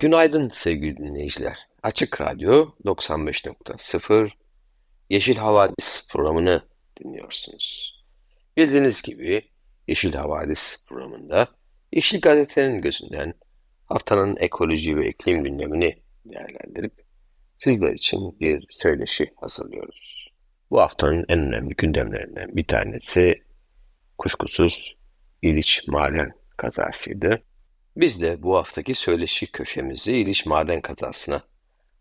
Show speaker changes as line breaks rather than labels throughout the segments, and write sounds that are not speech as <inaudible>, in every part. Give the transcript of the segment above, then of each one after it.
Günaydın sevgili dinleyiciler. Açık Radyo 95.0 Yeşil Havadis programını dinliyorsunuz. Bildiğiniz gibi Yeşil Havadis programında Yeşil Gazete'nin gözünden haftanın ekoloji ve iklim gündemini değerlendirip sizler için bir söyleşi hazırlıyoruz. Bu haftanın en önemli gündemlerinden bir tanesi kuşkusuz İliç Maden kazasıydı. Biz de bu haftaki söyleşi köşemizi İliç Maden kazasına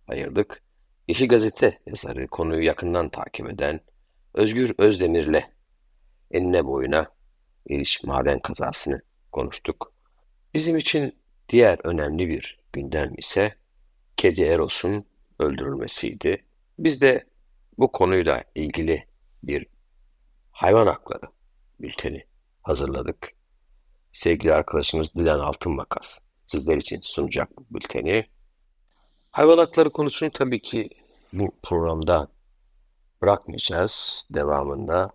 ayırdık. Yeşil Gazete yazarı konuyu yakından takip eden Özgür Özdemir'le enine boyuna İliç Maden kazasını konuştuk. Bizim için diğer önemli bir gündem ise Kedi Eros'un öldürülmesiydi. Biz de bu konuyla ilgili bir hayvan hakları bülteni hazırladık sevgili arkadaşımız Dilan Altınmakas sizler için sunacak bu bülteni. Hayvan hakları konusunu tabii ki bu programda bırakmayacağız. Devamında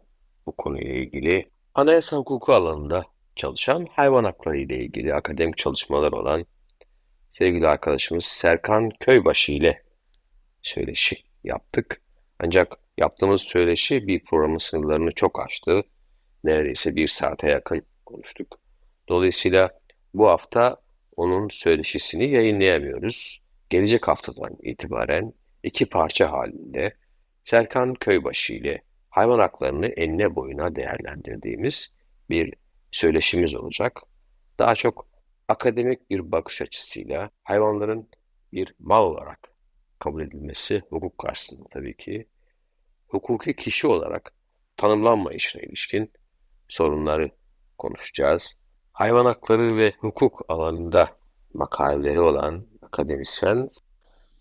bu konuyla ilgili anayasa hukuku alanında çalışan hayvan hakları ile ilgili akademik çalışmalar olan sevgili arkadaşımız Serkan Köybaşı ile söyleşi yaptık. Ancak yaptığımız söyleşi bir programın sınırlarını çok aştı. Neredeyse bir saate yakın konuştuk. Dolayısıyla bu hafta onun söyleşisini yayınlayamıyoruz. Gelecek haftadan itibaren iki parça halinde Serkan Köybaşı ile hayvan haklarını enine boyuna değerlendirdiğimiz bir söyleşimiz olacak. Daha çok akademik bir bakış açısıyla hayvanların bir mal olarak kabul edilmesi hukuk karşısında tabii ki hukuki kişi olarak tanımlanmayışına ilişkin sorunları konuşacağız hayvan hakları ve hukuk alanında makaleleri olan akademisyen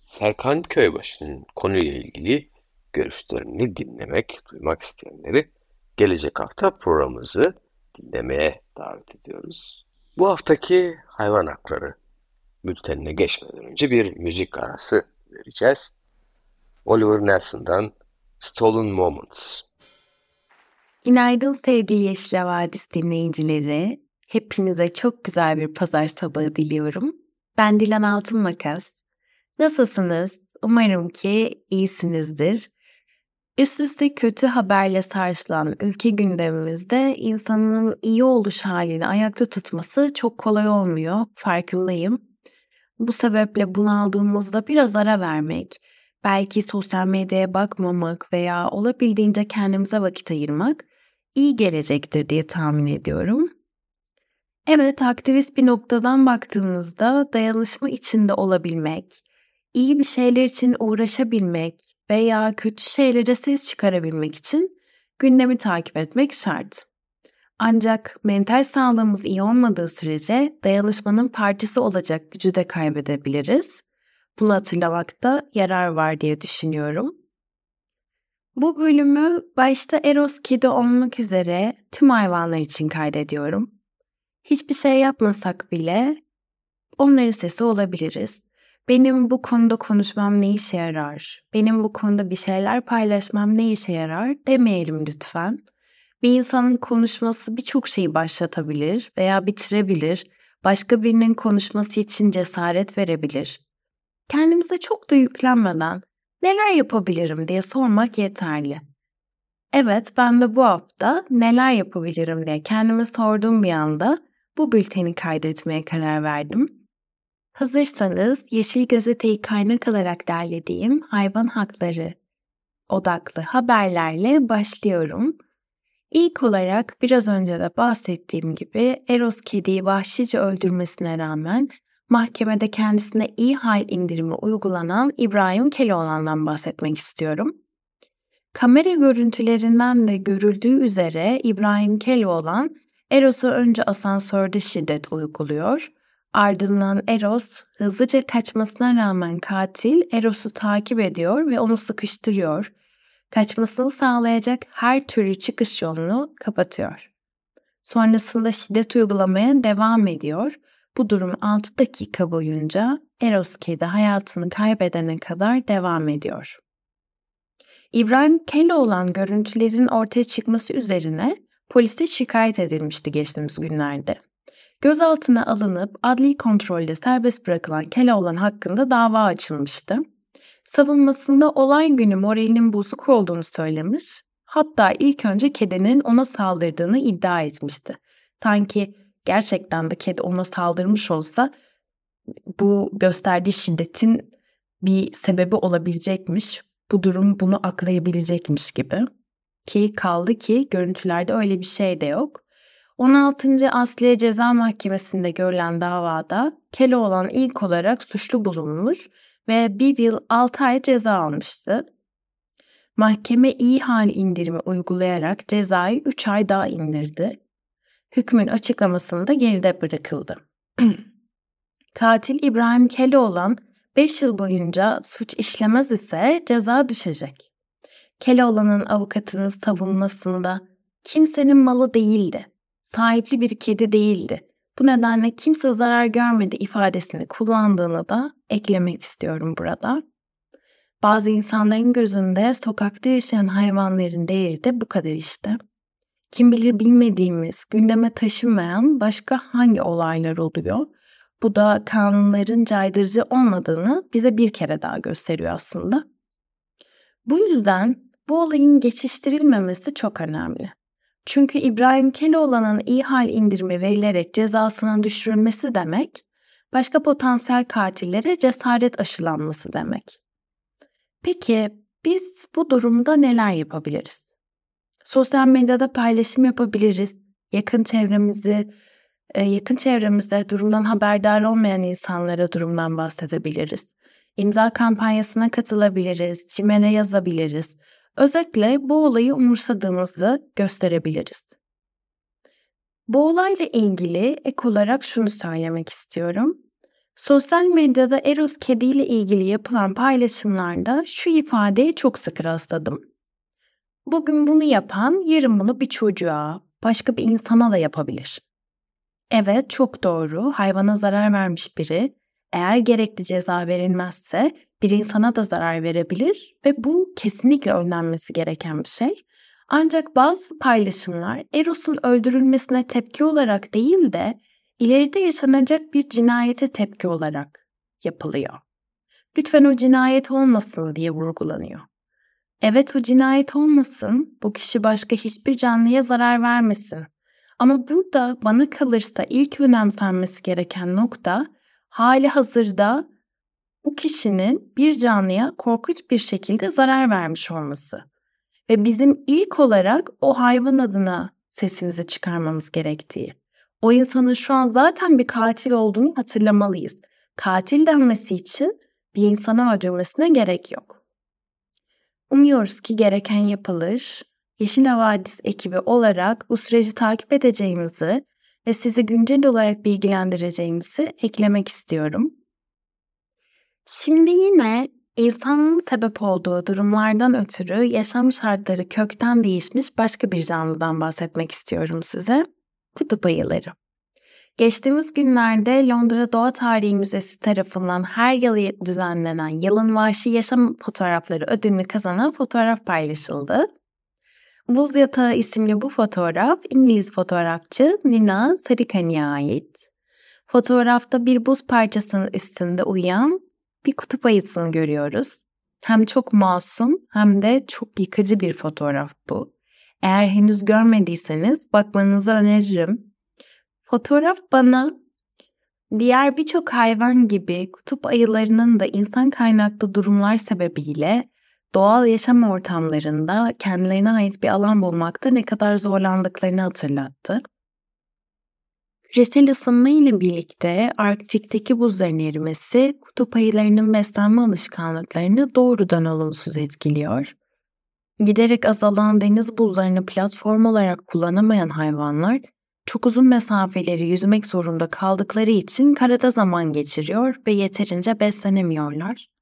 Serkan Köybaşı'nın konuyla ilgili görüşlerini dinlemek, duymak isteyenleri gelecek hafta programımızı dinlemeye davet ediyoruz. Bu haftaki hayvan hakları bültenine geçmeden önce bir müzik arası vereceğiz. Oliver Nelson'dan Stolen Moments.
Günaydın sevgili Yeşil Havadis dinleyicileri. Hepinize çok güzel bir pazar sabahı diliyorum. Ben Dilan Altın Makas. Nasılsınız? Umarım ki iyisinizdir. Üst üste kötü haberle sarsılan ülke gündemimizde insanın iyi oluş halini ayakta tutması çok kolay olmuyor, farkındayım. Bu sebeple bunaldığımızda biraz ara vermek, belki sosyal medyaya bakmamak veya olabildiğince kendimize vakit ayırmak iyi gelecektir diye tahmin ediyorum. Evet, aktivist bir noktadan baktığımızda dayanışma içinde olabilmek, iyi bir şeyler için uğraşabilmek veya kötü şeylere ses çıkarabilmek için gündemi takip etmek şart. Ancak mental sağlığımız iyi olmadığı sürece dayanışmanın partisi olacak gücü de kaybedebiliriz. Bunu hatırlamakta yarar var diye düşünüyorum. Bu bölümü başta Eros kedi olmak üzere tüm hayvanlar için kaydediyorum hiçbir şey yapmasak bile onların sesi olabiliriz. Benim bu konuda konuşmam ne işe yarar? Benim bu konuda bir şeyler paylaşmam ne işe yarar? Demeyelim lütfen. Bir insanın konuşması birçok şeyi başlatabilir veya bitirebilir. Başka birinin konuşması için cesaret verebilir. Kendimize çok da yüklenmeden neler yapabilirim diye sormak yeterli. Evet ben de bu hafta neler yapabilirim diye kendime sorduğum bir anda bu bülteni kaydetmeye karar verdim. Hazırsanız Yeşil Gazete'yi kaynak alarak derlediğim hayvan hakları odaklı haberlerle başlıyorum. İlk olarak biraz önce de bahsettiğim gibi Eros kediyi vahşice öldürmesine rağmen mahkemede kendisine iyi hal indirimi uygulanan İbrahim Keloğlan'dan bahsetmek istiyorum. Kamera görüntülerinden de görüldüğü üzere İbrahim Keloğlan Eros'a önce asansörde şiddet uyguluyor. Ardından Eros hızlıca kaçmasına rağmen katil Eros'u takip ediyor ve onu sıkıştırıyor. Kaçmasını sağlayacak her türlü çıkış yolunu kapatıyor. Sonrasında şiddet uygulamaya devam ediyor. Bu durum 6 dakika boyunca Eros kedi hayatını kaybedene kadar devam ediyor. İbrahim Keloğlan görüntülerin ortaya çıkması üzerine polise şikayet edilmişti geçtiğimiz günlerde. Gözaltına alınıp adli kontrolde serbest bırakılan Keloğlan hakkında dava açılmıştı. Savunmasında olay günü moralinin bozuk olduğunu söylemiş, hatta ilk önce kedinin ona saldırdığını iddia etmişti. Sanki gerçekten de kedi ona saldırmış olsa bu gösterdiği şiddetin bir sebebi olabilecekmiş. Bu durum bunu aklayabilecekmiş gibi. Ki kaldı ki görüntülerde öyle bir şey de yok. 16. Asliye Ceza Mahkemesi'nde görülen davada Keloğlan ilk olarak suçlu bulunmuş ve 1 yıl 6 ay ceza almıştı. Mahkeme iyi hal indirimi uygulayarak cezayı 3 ay daha indirdi. Hükmün açıklamasında geride bırakıldı. <clears throat> Katil İbrahim Keloğlan 5 yıl boyunca suç işlemez ise ceza düşecek. Keloğlan'ın avukatının savunmasında kimsenin malı değildi, sahipli bir kedi değildi. Bu nedenle kimse zarar görmedi ifadesini kullandığını da eklemek istiyorum burada. Bazı insanların gözünde sokakta yaşayan hayvanların değeri de bu kadar işte. Kim bilir bilmediğimiz, gündeme taşınmayan başka hangi olaylar oluyor? Bu da kanunların caydırıcı olmadığını bize bir kere daha gösteriyor aslında. Bu yüzden bu olayın geçiştirilmemesi çok önemli. Çünkü İbrahim Keloğlan'ın iyi hal indirimi verilerek cezasının düşürülmesi demek, başka potansiyel katillere cesaret aşılanması demek. Peki biz bu durumda neler yapabiliriz? Sosyal medyada paylaşım yapabiliriz. Yakın çevremizi, e, yakın çevremizde durumdan haberdar olmayan insanlara durumdan bahsedebiliriz. İmza kampanyasına katılabiliriz, CİMER'e yazabiliriz. Özetle bu olayı umursadığımızı gösterebiliriz. Bu olayla ilgili ek olarak şunu söylemek istiyorum. Sosyal medyada Eros kediyle ilgili yapılan paylaşımlarda şu ifadeye çok sık rastladım. Bugün bunu yapan yarın bunu bir çocuğa, başka bir insana da yapabilir. Evet çok doğru. Hayvana zarar vermiş biri eğer gerekli ceza verilmezse bir insana da zarar verebilir ve bu kesinlikle önlenmesi gereken bir şey. Ancak bazı paylaşımlar Eros'un öldürülmesine tepki olarak değil de ileride yaşanacak bir cinayete tepki olarak yapılıyor. Lütfen o cinayet olmasın diye vurgulanıyor. Evet o cinayet olmasın, bu kişi başka hiçbir canlıya zarar vermesin. Ama burada bana kalırsa ilk önemsenmesi gereken nokta hali hazırda bu kişinin bir canlıya korkunç bir şekilde zarar vermiş olması. Ve bizim ilk olarak o hayvan adına sesimizi çıkarmamız gerektiği. O insanın şu an zaten bir katil olduğunu hatırlamalıyız. Katil denmesi için bir insanı öldürmesine gerek yok. Umuyoruz ki gereken yapılır. Yeşil Havadis ekibi olarak bu süreci takip edeceğimizi ve sizi güncel olarak bilgilendireceğimizi eklemek istiyorum. Şimdi yine insanın sebep olduğu durumlardan ötürü yaşam şartları kökten değişmiş başka bir canlıdan bahsetmek istiyorum size. Kutup ayıları. Geçtiğimiz günlerde Londra Doğa Tarihi Müzesi tarafından her yıl düzenlenen Yılın Vahşi Yaşam Fotoğrafları ödülünü kazanan fotoğraf paylaşıldı. Buz Yatağı isimli bu fotoğraf İngiliz fotoğrafçı Nina Sarikani'ye ait. Fotoğrafta bir buz parçasının üstünde uyuyan bir kutup ayısını görüyoruz. Hem çok masum hem de çok yıkıcı bir fotoğraf bu. Eğer henüz görmediyseniz bakmanızı öneririm. Fotoğraf bana diğer birçok hayvan gibi kutup ayılarının da insan kaynaklı durumlar sebebiyle doğal yaşam ortamlarında kendilerine ait bir alan bulmakta ne kadar zorlandıklarını hatırlattı. Küresel ısınma ile birlikte Arktik'teki buzların erimesi kutup ayılarının beslenme alışkanlıklarını doğrudan olumsuz etkiliyor. Giderek azalan deniz buzlarını platform olarak kullanamayan hayvanlar çok uzun mesafeleri yüzmek zorunda kaldıkları için karada zaman geçiriyor ve yeterince beslenemiyorlar.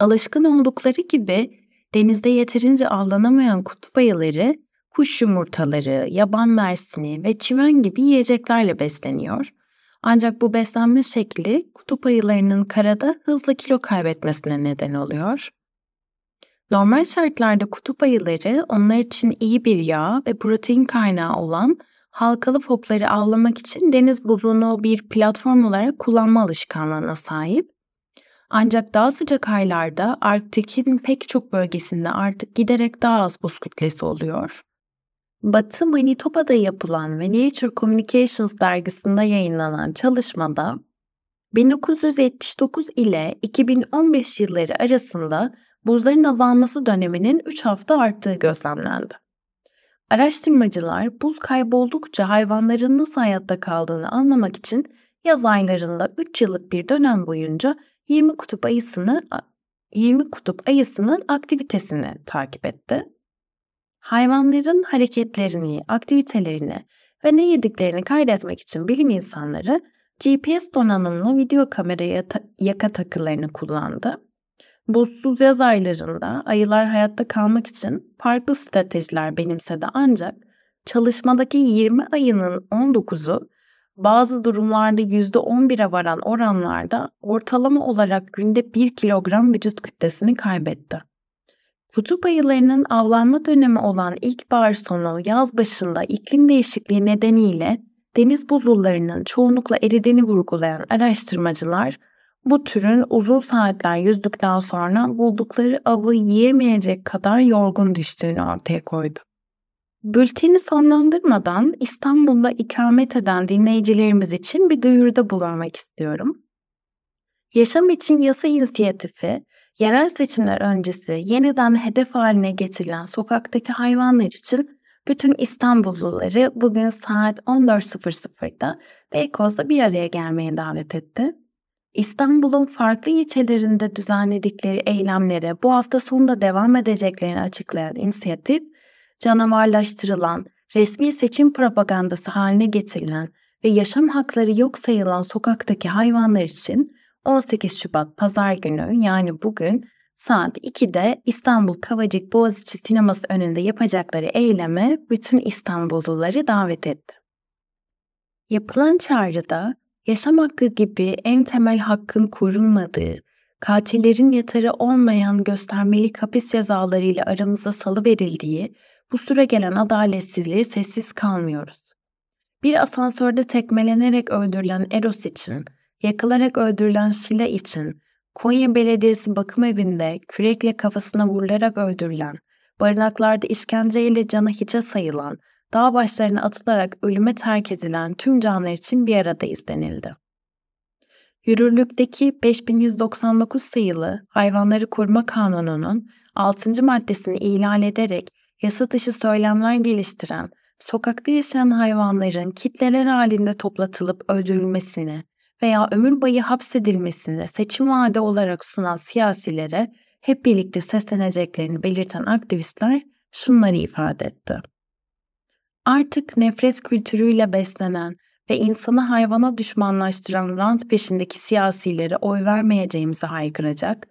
Alışkın oldukları gibi denizde yeterince avlanamayan kutup ayıları kuş yumurtaları, yaban mersini ve çimen gibi yiyeceklerle besleniyor. Ancak bu beslenme şekli kutup ayılarının karada hızlı kilo kaybetmesine neden oluyor. Normal şartlarda kutup ayıları onlar için iyi bir yağ ve protein kaynağı olan halkalı fokları avlamak için deniz buzunu bir platform olarak kullanma alışkanlığına sahip. Ancak daha sıcak aylarda Arktik'in pek çok bölgesinde artık giderek daha az buz kütlesi oluyor. Batı Manitoba'da yapılan ve Nature Communications dergisinde yayınlanan çalışmada 1979 ile 2015 yılları arasında buzların azalması döneminin 3 hafta arttığı gözlemlendi. Araştırmacılar buz kayboldukça hayvanların nasıl hayatta kaldığını anlamak için yaz aylarında 3 yıllık bir dönem boyunca 20 kutup ayısını 20 kutup ayısının aktivitesini takip etti. Hayvanların hareketlerini, aktivitelerini ve ne yediklerini kaydetmek için bilim insanları GPS donanımlı video kameraya ta- yaka takılarını kullandı. Buzsuz yaz aylarında ayılar hayatta kalmak için farklı stratejiler benimsedi ancak çalışmadaki 20 ayının 19'u bazı durumlarda %11'e varan oranlarda ortalama olarak günde 1 kilogram vücut kütlesini kaybetti. Kutup ayılarının avlanma dönemi olan ilkbahar sonu yaz başında iklim değişikliği nedeniyle deniz buzullarının çoğunlukla eridiğini vurgulayan araştırmacılar bu türün uzun saatler yüzdükten sonra buldukları avı yiyemeyecek kadar yorgun düştüğünü ortaya koydu. Bülteni sonlandırmadan İstanbul'da ikamet eden dinleyicilerimiz için bir duyuruda bulunmak istiyorum. Yaşam için Yasa İnisiyatifi yerel seçimler öncesi yeniden hedef haline getirilen sokaktaki hayvanlar için bütün İstanbulluları bugün saat 14.00'da Beykoz'da bir araya gelmeye davet etti. İstanbul'un farklı ilçelerinde düzenledikleri eylemlere bu hafta sonunda devam edeceklerini açıklayan inisiyatif, canavarlaştırılan, resmi seçim propagandası haline getirilen ve yaşam hakları yok sayılan sokaktaki hayvanlar için 18 Şubat Pazar günü yani bugün saat 2'de İstanbul Kavacık Boğaziçi Sineması önünde yapacakları eyleme bütün İstanbulluları davet etti. Yapılan çağrıda yaşam hakkı gibi en temel hakkın korunmadığı, katillerin yatarı olmayan göstermelik hapis cezalarıyla aramıza salı verildiği bu süre gelen adaletsizliği sessiz kalmıyoruz. Bir asansörde tekmelenerek öldürülen Eros için, yakılarak öldürülen Şila için, Konya Belediyesi bakım evinde kürekle kafasına vurularak öldürülen, barınaklarda işkenceyle canı hiçe sayılan, dağ başlarına atılarak ölüme terk edilen tüm canlar için bir aradayız denildi. Yürürlükteki 5199 sayılı Hayvanları Koruma Kanunu'nun 6. maddesini ihlal ederek yasa dışı söylemler geliştiren, sokakta yaşayan hayvanların kitleler halinde toplatılıp öldürülmesini, veya ömür boyu hapsedilmesini seçim vaadi olarak sunan siyasilere hep birlikte sesleneceklerini belirten aktivistler şunları ifade etti. Artık nefret kültürüyle beslenen ve insanı hayvana düşmanlaştıran rant peşindeki siyasilere oy vermeyeceğimizi haykıracak,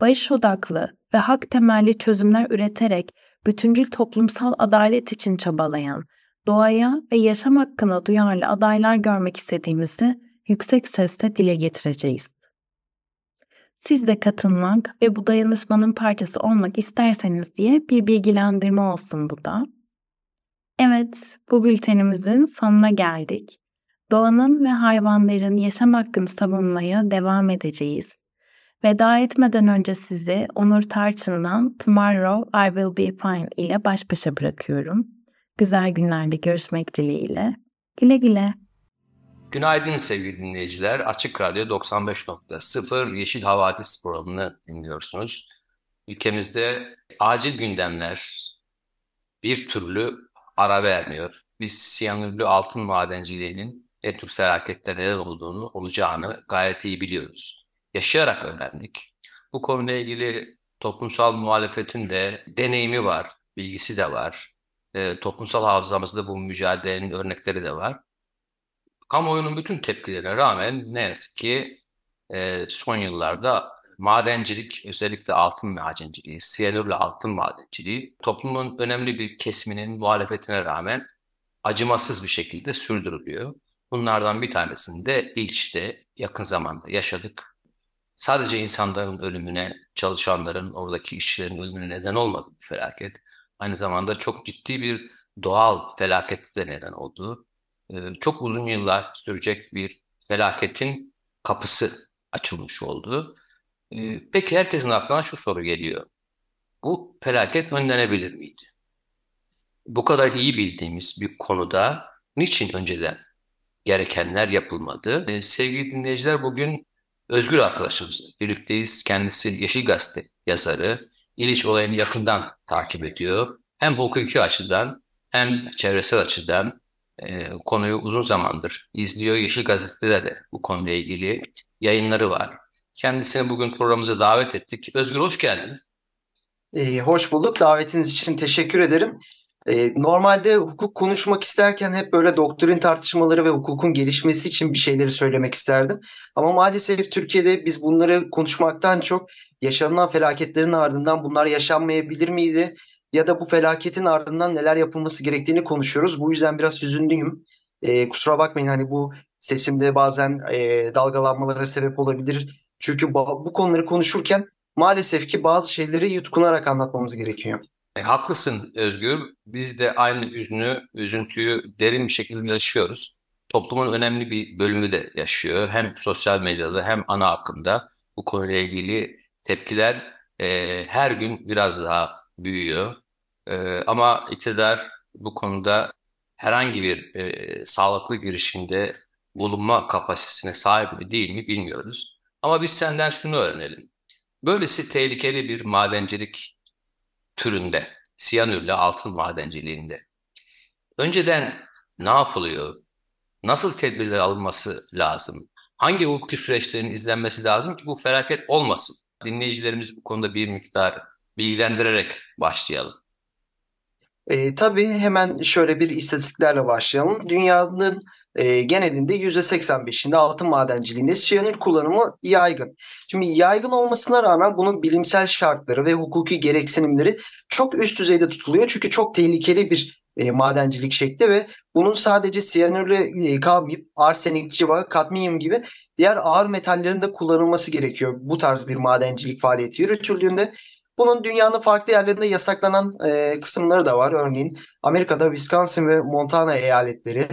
barış odaklı ve hak temelli çözümler üreterek bütüncül toplumsal adalet için çabalayan, doğaya ve yaşam hakkına duyarlı adaylar görmek istediğimizi yüksek sesle dile getireceğiz. Siz de katılmak ve bu dayanışmanın parçası olmak isterseniz diye bir bilgilendirme olsun bu da. Evet, bu bültenimizin sonuna geldik. Doğanın ve hayvanların yaşam hakkını savunmaya devam edeceğiz. Veda etmeden önce sizi Onur Tarçın'dan Tomorrow I Will Be Fine ile baş başa bırakıyorum. Güzel günlerde görüşmek dileğiyle. Güle güle.
Günaydın sevgili dinleyiciler. Açık Radyo 95.0 Yeşil Havadis programını dinliyorsunuz. Ülkemizde acil gündemler bir türlü ara vermiyor. Biz siyanürlü altın madenciliğinin ne tür felaketler olduğunu, olacağını gayet iyi biliyoruz. Yaşayarak öğrendik. Bu konuyla ilgili toplumsal muhalefetin de deneyimi var, bilgisi de var.
e, toplumsal hafızamızda bu mücadelenin örnekleri de var. Kamuoyunun bütün tepkilerine rağmen ne yazık ki e, son yıllarda madencilik, özellikle altın madenciliği, siyanürle altın madenciliği toplumun önemli bir kesiminin muhalefetine rağmen acımasız bir şekilde sürdürülüyor. Bunlardan bir tanesini de İlç'te yakın zamanda yaşadık. Sadece insanların ölümüne, çalışanların, oradaki işçilerin ölümüne neden olmadı bu felaket. Aynı zamanda çok ciddi bir doğal felaket de neden oldu. Ee, çok uzun yıllar sürecek bir felaketin kapısı açılmış oldu. Ee, peki herkesin aklına şu soru geliyor. Bu felaket önlenebilir miydi? Bu kadar iyi bildiğimiz bir konuda niçin önceden gerekenler yapılmadı? Ee, sevgili dinleyiciler bugün Özgür arkadaşımız birlikteyiz. Kendisi Yeşil Gazete yazarı. İliç olayını yakından takip ediyor. Hem hukuki açıdan hem çevresel açıdan e, konuyu uzun zamandır izliyor. Yeşil Gazete'de de bu konuyla ilgili yayınları var. Kendisini bugün programımıza davet ettik. Özgür hoş geldin.
Ee, hoş bulduk. Davetiniz için teşekkür ederim. Ee, normalde hukuk konuşmak isterken hep böyle doktrin tartışmaları ve hukukun gelişmesi için bir şeyleri söylemek isterdim. Ama maalesef Türkiye'de biz bunları konuşmaktan çok yaşanılan felaketlerin ardından bunlar yaşanmayabilir miydi? Ya da bu felaketin ardından neler yapılması gerektiğini konuşuyoruz. Bu yüzden biraz hüzünlüyüm. Ee, kusura bakmayın hani bu sesimde bazen e, dalgalanmalara sebep olabilir. Çünkü bu konuları konuşurken maalesef ki bazı şeyleri yutkunarak anlatmamız gerekiyor.
E, haklısın Özgür. Biz de aynı üzünü, üzüntüyü derin bir şekilde yaşıyoruz. Toplumun önemli bir bölümü de yaşıyor. Hem sosyal medyada hem ana akımda bu konuyla ilgili tepkiler e, her gün biraz daha büyüyor. E, ama iktidar bu konuda herhangi bir e, sağlıklı girişimde bulunma kapasitesine sahip mi değil mi bilmiyoruz. Ama biz senden şunu öğrenelim. Böylesi tehlikeli bir madencilik türünde, siyanürle altın madenciliğinde. Önceden ne yapılıyor? Nasıl tedbirler alınması lazım? Hangi hukuki süreçlerin izlenmesi lazım ki bu felaket olmasın? Dinleyicilerimiz bu konuda bir miktar bilgilendirerek başlayalım.
E, tabii hemen şöyle bir istatistiklerle başlayalım. Dünyanın e, genelinde %85'inde altın madenciliğinde siyanür kullanımı yaygın. Şimdi yaygın olmasına rağmen bunun bilimsel şartları ve hukuki gereksinimleri çok üst düzeyde tutuluyor. Çünkü çok tehlikeli bir e, madencilik şekli ve bunun sadece siyanürle e, kalmayıp arsenik, civa, kadmiyum gibi diğer ağır metallerin de kullanılması gerekiyor bu tarz bir madencilik faaliyeti yürütüldüğünde. Bunun dünyanın farklı yerlerinde yasaklanan e, kısımları da var. Örneğin Amerika'da Wisconsin ve Montana eyaletleri,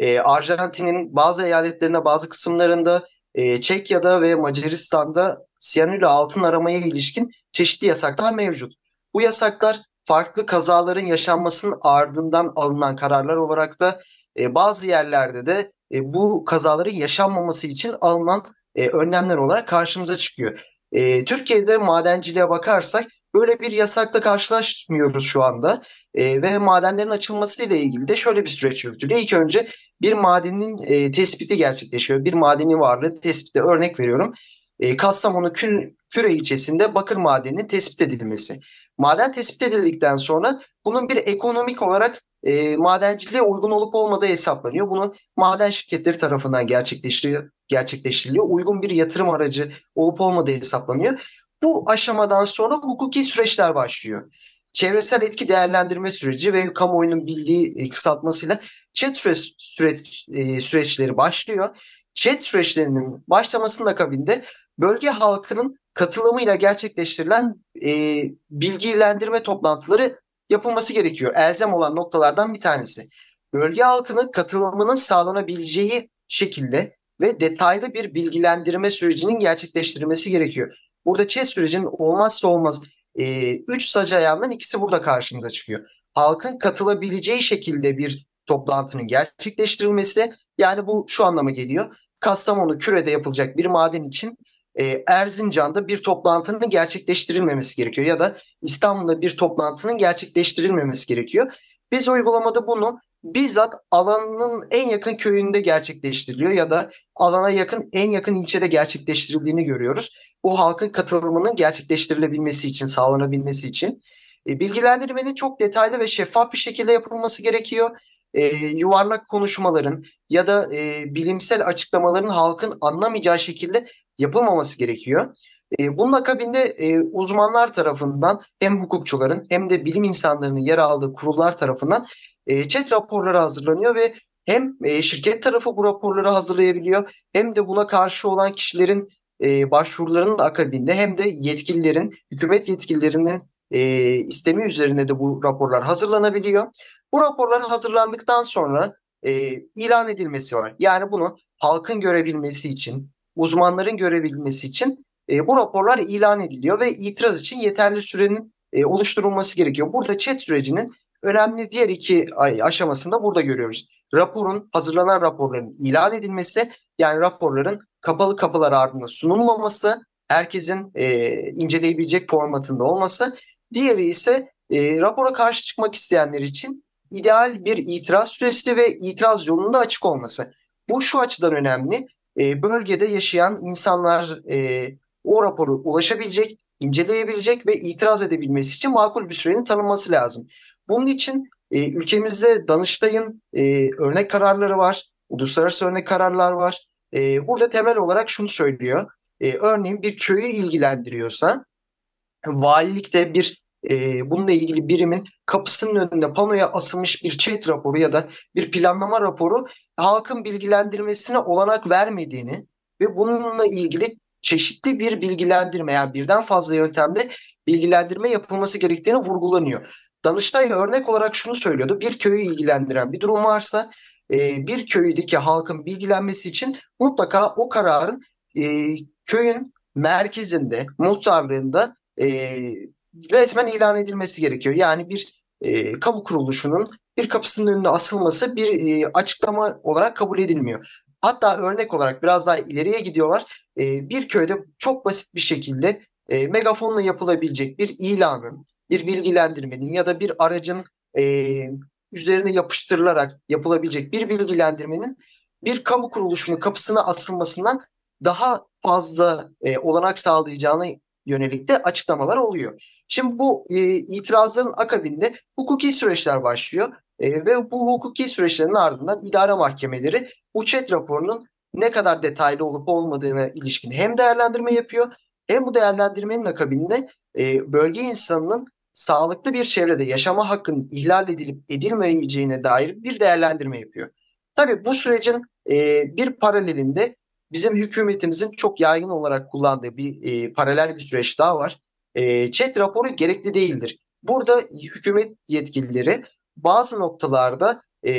e, Arjantin'in bazı eyaletlerinde bazı kısımlarında e, Çekya'da ve Macaristan'da siyanürle altın aramaya ilişkin çeşitli yasaklar mevcut. Bu yasaklar farklı kazaların yaşanmasının ardından alınan kararlar olarak da e, bazı yerlerde de e, bu kazaların yaşanmaması için alınan e, önlemler olarak karşımıza çıkıyor. E, Türkiye'de madenciliğe bakarsak böyle bir yasakla karşılaşmıyoruz şu anda. E, ve madenlerin açılması ile ilgili de şöyle bir süreç yürütülüyor. İlk önce bir madenin e, tespiti gerçekleşiyor. Bir madenin varlığı tespiti örnek veriyorum. E, Kastamonu Kül, Küre ilçesinde bakır madeninin tespit edilmesi. Maden tespit edildikten sonra bunun bir ekonomik olarak e, madenciliğe uygun olup olmadığı hesaplanıyor. Bunu maden şirketleri tarafından gerçekleştiriliyor, gerçekleştiriliyor. Uygun bir yatırım aracı olup olmadığı hesaplanıyor. Bu aşamadan sonra hukuki süreçler başlıyor. Çevresel etki değerlendirme süreci ve kamuoyunun bildiği e, kısaltmasıyla chat süreç, süreç, e, süreçleri başlıyor. Chat süreçlerinin başlamasının akabinde bölge halkının katılımıyla gerçekleştirilen e, bilgilendirme toplantıları yapılması gerekiyor. Elzem olan noktalardan bir tanesi. Bölge halkının katılımının sağlanabileceği şekilde ve detaylı bir bilgilendirme sürecinin gerçekleştirilmesi gerekiyor. Burada ÇED sürecinin olmazsa olmaz 3 e, üç sac ayağından ikisi burada karşımıza çıkıyor. Halkın katılabileceği şekilde bir toplantının gerçekleştirilmesi yani bu şu anlama geliyor. Kastamonu Küre'de yapılacak bir maden için e, Erzincan'da bir toplantının gerçekleştirilmemesi gerekiyor ya da İstanbul'da bir toplantının gerçekleştirilmemesi gerekiyor. Biz uygulamada bunu bizzat alanın en yakın köyünde gerçekleştiriliyor ya da alana yakın en yakın ilçede gerçekleştirildiğini görüyoruz. Bu halkın katılımının gerçekleştirilebilmesi için, sağlanabilmesi için. E, bilgilendirmenin çok detaylı ve şeffaf bir şekilde yapılması gerekiyor. E, yuvarlak konuşmaların ya da e, bilimsel açıklamaların halkın anlamayacağı şekilde yapılmaması gerekiyor. E, bunun akabinde e, uzmanlar tarafından hem hukukçuların hem de bilim insanlarının yer aldığı kurullar tarafından e, chat raporları hazırlanıyor ve hem e, şirket tarafı bu raporları hazırlayabiliyor hem de buna karşı olan kişilerin e, başvurularının akabinde hem de yetkililerin, hükümet yetkililerinin e, istemi üzerine de bu raporlar hazırlanabiliyor. Bu raporların hazırlandıktan sonra e, ilan edilmesi var. Yani bunu halkın görebilmesi için, uzmanların görebilmesi için e, bu raporlar ilan ediliyor ve itiraz için yeterli sürenin e, oluşturulması gerekiyor. Burada chat sürecinin önemli diğer iki aşamasında burada görüyoruz. Raporun, hazırlanan raporların ilan edilmesi, yani raporların kapalı kapılar ardında sunulmaması, herkesin e, inceleyebilecek formatında olması. Diğeri ise e, rapora karşı çıkmak isteyenler için ideal bir itiraz süresi ve itiraz yolunda açık olması. Bu şu açıdan önemli. E, bölgede yaşayan insanlar e, o raporu ulaşabilecek, inceleyebilecek ve itiraz edebilmesi için makul bir sürenin tanınması lazım. Bunun için e, ülkemizde Danıştay'ın e, örnek kararları var, uluslararası örnek kararlar var. E, burada temel olarak şunu söylüyor. E, örneğin bir köyü ilgilendiriyorsa valilikte bir e, bununla ilgili birimin kapısının önünde panoya asılmış bir chat raporu ya da bir planlama raporu halkın bilgilendirmesine olanak vermediğini ve bununla ilgili çeşitli bir bilgilendirme yani birden fazla yöntemde bilgilendirme yapılması gerektiğini vurgulanıyor. Danıştay örnek olarak şunu söylüyordu. Bir köyü ilgilendiren bir durum varsa e, bir köydeki halkın bilgilenmesi için mutlaka o kararın e, köyün merkezinde, muhtarlığında e, resmen ilan edilmesi gerekiyor. Yani bir e, kamu kuruluşunun bir kapısının önünde asılması bir e, açıklama olarak kabul edilmiyor. Hatta örnek olarak biraz daha ileriye gidiyorlar. E, bir köyde çok basit bir şekilde e, megafonla yapılabilecek bir ilanın, bir bilgilendirmenin ya da bir aracın e, üzerine yapıştırılarak yapılabilecek bir bilgilendirmenin bir kamu kuruluşunun kapısına asılmasından daha fazla e, olanak sağlayacağını yönelik de açıklamalar oluyor. Şimdi bu e, itirazların akabinde hukuki süreçler başlıyor e, ve bu hukuki süreçlerin ardından idare mahkemeleri chat raporunun ne kadar detaylı olup olmadığına ilişkin hem değerlendirme yapıyor hem bu değerlendirmenin akabinde e, bölge insanının sağlıklı bir çevrede yaşama hakkının ihlal edilip edilmeyeceğine dair bir değerlendirme yapıyor. Tabii bu sürecin e, bir paralelinde bizim hükümetimizin çok yaygın olarak kullandığı bir e, paralel bir süreç daha var. E, chat raporu gerekli değildir. Burada hükümet yetkilileri bazı noktalarda e,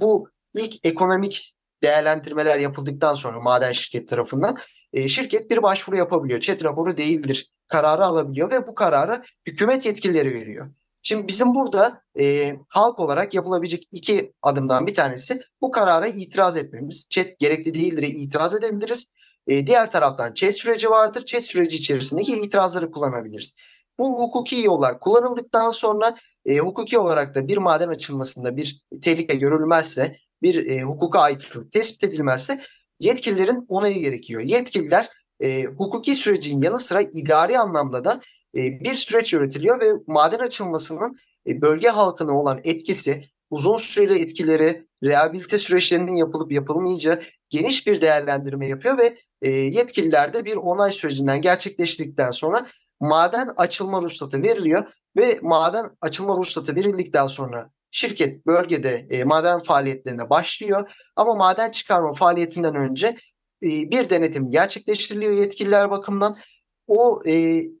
bu ilk ekonomik değerlendirmeler yapıldıktan sonra maden şirket tarafından e, şirket bir başvuru yapabiliyor. Chat raporu değildir kararı alabiliyor ve bu kararı hükümet yetkilileri veriyor. Şimdi bizim burada e, halk olarak yapılabilecek iki adımdan bir tanesi bu karara itiraz etmemiz. Chat gerekli değildir itiraz edebiliriz. E, diğer taraftan chat süreci vardır. Chat süreci içerisindeki itirazları kullanabiliriz. Bu hukuki yollar kullanıldıktan sonra e, hukuki olarak da bir maden açılmasında bir tehlike görülmezse, bir e, hukuka aykırılık tespit edilmezse yetkililerin onayı gerekiyor. Yetkililer e, hukuki sürecin yanı sıra idari anlamda da e, bir süreç yürütülüyor ve maden açılmasının e, bölge halkına olan etkisi, uzun süreli etkileri, rehabilite süreçlerinin yapılıp yapılmayacağı geniş bir değerlendirme yapıyor ve e, yetkililer de bir onay sürecinden gerçekleştirdikten sonra maden açılma ruhsatı veriliyor ve maden açılma ruhsatı verildikten sonra şirket bölgede e, maden faaliyetlerine başlıyor. Ama maden çıkarma faaliyetinden önce e, bir denetim gerçekleştiriliyor yetkililer bakımından. O e,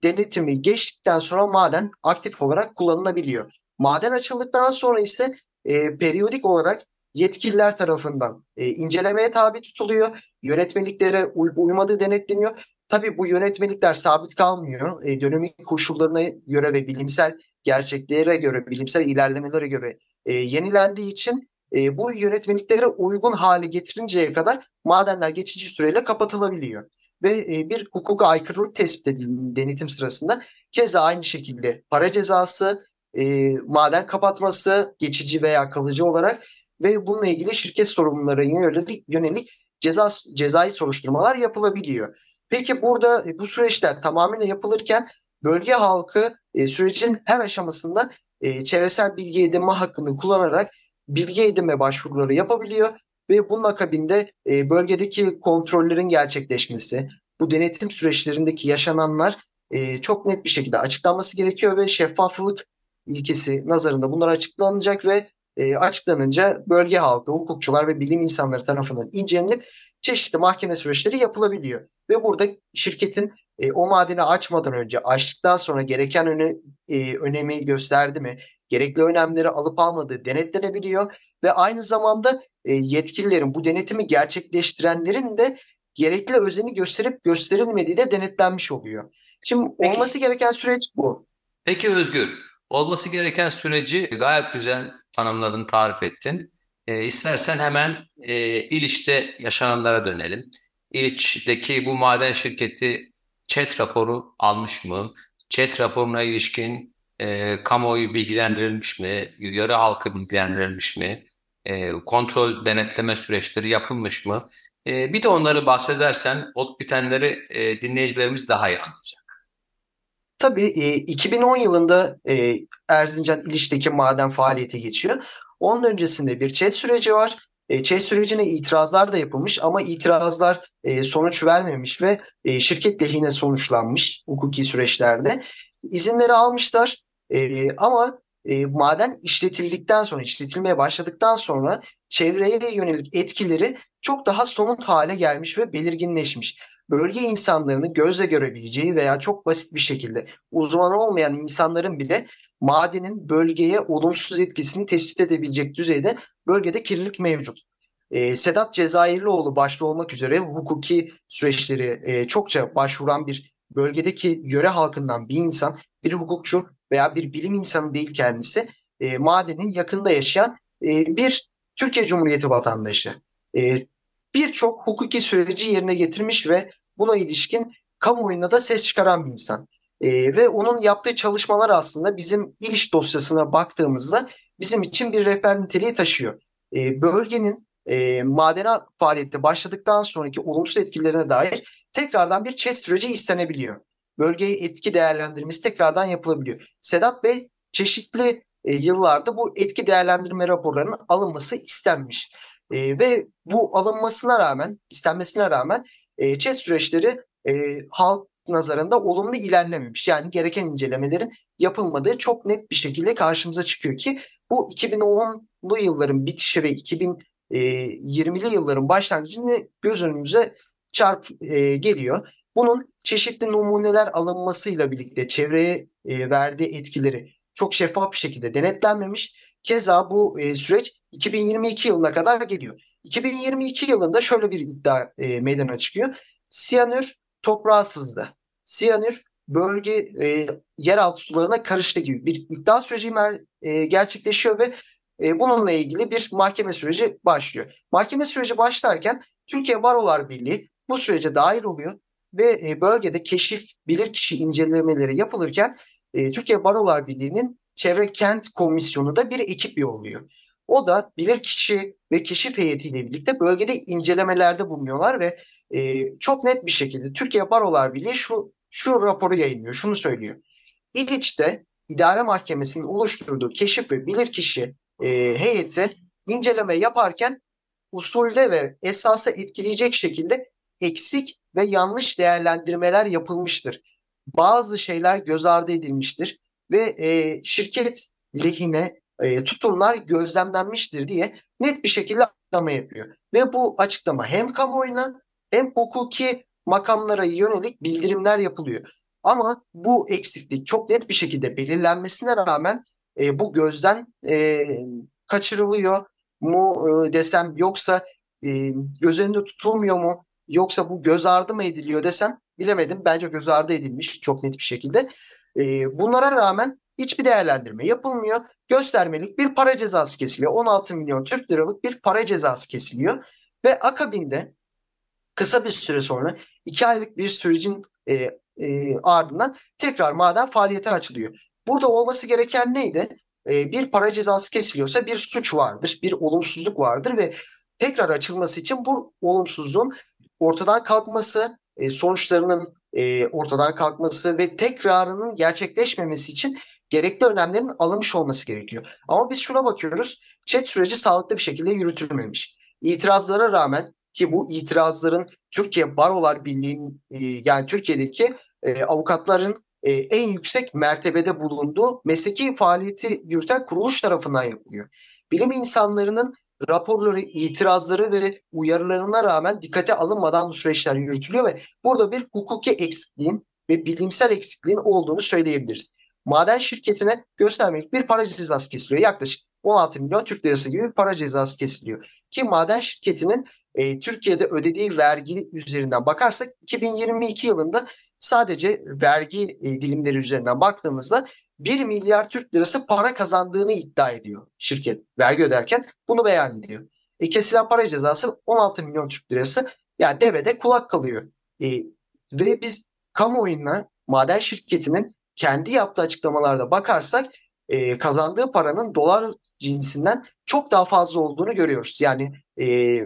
denetimi geçtikten sonra maden aktif olarak kullanılabiliyor. Maden açıldıktan sonra ise e, periyodik olarak yetkililer tarafından e, incelemeye tabi tutuluyor. Yönetmeliklere uyup uymadığı denetleniyor. Tabii bu yönetmelikler sabit kalmıyor. E, dönemik koşullarına göre ve bilimsel gerçeklere göre, bilimsel ilerlemelere göre e, yenilendiği için e, bu yönetmeliklere uygun hale getirinceye kadar madenler geçici süreyle kapatılabiliyor. Ve e, bir hukuka aykırılık tespit edildiği denetim sırasında keza aynı şekilde para cezası, e, maden kapatması geçici veya kalıcı olarak ve bununla ilgili şirket sorumlularına yönelik, yönelik ceza, cezai soruşturmalar yapılabiliyor. Peki burada e, bu süreçler tamamıyla yapılırken bölge halkı e, sürecin her aşamasında e, çevresel bilgi edinme hakkını kullanarak bilgi edinme başvuruları yapabiliyor ve bunun akabinde e, bölgedeki kontrollerin gerçekleşmesi, bu denetim süreçlerindeki yaşananlar e, çok net bir şekilde açıklanması gerekiyor ve şeffaflık ilkesi nazarında bunlar açıklanacak ve e, açıklanınca bölge halkı, hukukçular ve bilim insanları tarafından incelenip çeşitli mahkeme süreçleri yapılabiliyor. Ve burada şirketin e, o madeni açmadan önce, açtıktan sonra gereken öne, e, önemi gösterdi mi, gerekli önemleri alıp almadığı denetlenebiliyor ve aynı zamanda e, yetkililerin bu denetimi gerçekleştirenlerin de gerekli özeni gösterip gösterilmediği de denetlenmiş oluyor. Şimdi Peki. olması gereken süreç bu.
Peki Özgür, olması gereken süreci gayet güzel tanımladın, tarif ettin. E, istersen hemen e, İliç'te yaşananlara dönelim. İliç'teki bu maden şirketi ÇED raporu almış mı? ÇED raporuna ilişkin e, kamuoyu bilgilendirilmiş mi? Yöre halkı bilgilendirilmiş mi? E, kontrol denetleme süreçleri yapılmış mı? E, bir de onları bahsedersen ot bitenleri e, dinleyicilerimiz daha iyi anlayacak.
Tabii e, 2010 yılında e, Erzincan İliç'teki maden faaliyete geçiyor. Onun öncesinde bir chat süreci var. E, sürecine itirazlar da yapılmış ama itirazlar e, sonuç vermemiş ve e, şirket lehine sonuçlanmış hukuki süreçlerde. İzinleri almışlar e, ama e, maden işletildikten sonra, işletilmeye başladıktan sonra çevreye yönelik etkileri çok daha somut hale gelmiş ve belirginleşmiş bölge insanlarını gözle görebileceği veya çok basit bir şekilde uzman olmayan insanların bile madenin bölgeye olumsuz etkisini tespit edebilecek düzeyde bölgede kirlilik mevcut. E, Sedat Cezayirlioğlu başta olmak üzere hukuki süreçleri e, çokça başvuran bir bölgedeki yöre halkından bir insan, bir hukukçu veya bir bilim insanı değil kendisi, e, madenin yakında yaşayan e, bir Türkiye Cumhuriyeti vatandaşı. E, Birçok hukuki süreci yerine getirmiş ve buna ilişkin kamuoyuna da ses çıkaran bir insan. E, ve onun yaptığı çalışmalar aslında bizim iliş dosyasına baktığımızda bizim için bir rehber niteliği taşıyor. E, bölgenin e, madene faaliyette başladıktan sonraki olumsuz etkilerine dair tekrardan bir çet süreci istenebiliyor. Bölgeye etki değerlendirmesi tekrardan yapılabiliyor. Sedat Bey çeşitli e, yıllarda bu etki değerlendirme raporlarının alınması istenmiş. E, ve bu alınmasına rağmen, istenmesine rağmen e, ÇED süreçleri e, halk nazarında olumlu ilerlememiş. Yani gereken incelemelerin yapılmadığı çok net bir şekilde karşımıza çıkıyor ki bu 2010'lu yılların bitişi ve 2020'li e, yılların başlangıcında göz çarp e, geliyor. Bunun çeşitli numuneler alınmasıyla birlikte çevreye e, verdiği etkileri çok şeffaf bir şekilde denetlenmemiş. Keza bu e, süreç 2022 yılına kadar geliyor. 2022 yılında şöyle bir iddia e, meydana çıkıyor. Siyanür toprağa sızdı. Siyanür bölge e, yeraltı sularına karıştı gibi bir iddia süreci e, gerçekleşiyor ve e, bununla ilgili bir mahkeme süreci başlıyor. Mahkeme süreci başlarken Türkiye Barolar Birliği bu sürece dahil oluyor ve e, bölgede keşif bilirkişi incelemeleri yapılırken e, Türkiye Barolar Birliği'nin Çevre Kent Komisyonu da bir ekip yolluyor. O da bilirkişi ve keşif heyetiyle birlikte bölgede incelemelerde bulunuyorlar ve e, çok net bir şekilde Türkiye Barolar Birliği şu, şu raporu yayınlıyor, şunu söylüyor. İliç'te idare mahkemesinin oluşturduğu keşif ve bilirkişi e, heyeti inceleme yaparken usulde ve esası etkileyecek şekilde eksik ve yanlış değerlendirmeler yapılmıştır. Bazı şeyler göz ardı edilmiştir ve e, şirket lehine e, tutumlar gözlemlenmiştir diye net bir şekilde açıklama yapıyor. Ve bu açıklama hem kamuoyuna hem hukuki makamlara yönelik bildirimler yapılıyor. Ama bu eksiklik çok net bir şekilde belirlenmesine rağmen e, bu gözden e, kaçırılıyor mu e, desem yoksa e, göz önünde tutulmuyor mu yoksa bu göz ardı mı ediliyor desem bilemedim. Bence göz ardı edilmiş çok net bir şekilde. E, bunlara rağmen hiçbir değerlendirme yapılmıyor. Göstermelik bir para cezası kesiliyor. 16 milyon Türk liralık bir para cezası kesiliyor. Ve akabinde kısa bir süre sonra 2 aylık bir sürecin e, e, ardından tekrar maden faaliyete açılıyor. Burada olması gereken neydi? E, bir para cezası kesiliyorsa bir suç vardır, bir olumsuzluk vardır ve tekrar açılması için bu olumsuzluğun ortadan kalkması, e, sonuçlarının e, ortadan kalkması ve tekrarının gerçekleşmemesi için gerekli önlemlerin alınmış olması gerekiyor. Ama biz şuna bakıyoruz. Chat süreci sağlıklı bir şekilde yürütülmemiş. İtirazlara rağmen ki bu itirazların Türkiye Barolar Birliği'nin e, yani Türkiye'deki e, avukatların e, en yüksek mertebede bulunduğu mesleki faaliyeti yürüten kuruluş tarafından yapılıyor. Bilim insanlarının raporları, itirazları ve uyarılarına rağmen dikkate alınmadan bu süreçler yürütülüyor ve burada bir hukuki eksikliğin ve bilimsel eksikliğin olduğunu söyleyebiliriz. Maden şirketine göstermelik bir para cezası kesiliyor. Yaklaşık 16 milyon Türk lirası gibi bir para cezası kesiliyor. Ki maden şirketinin e, Türkiye'de ödediği vergi üzerinden bakarsak 2022 yılında sadece vergi e, dilimleri üzerinden baktığımızda 1 milyar Türk lirası para kazandığını iddia ediyor şirket vergi öderken bunu beyan ediyor. E, kesilen para cezası 16 milyon Türk lirası yani devede kulak kalıyor. E, ve biz kamuoyuna maden şirketinin kendi yaptığı açıklamalarda bakarsak e, kazandığı paranın dolar cinsinden çok daha fazla olduğunu görüyoruz. Yani e,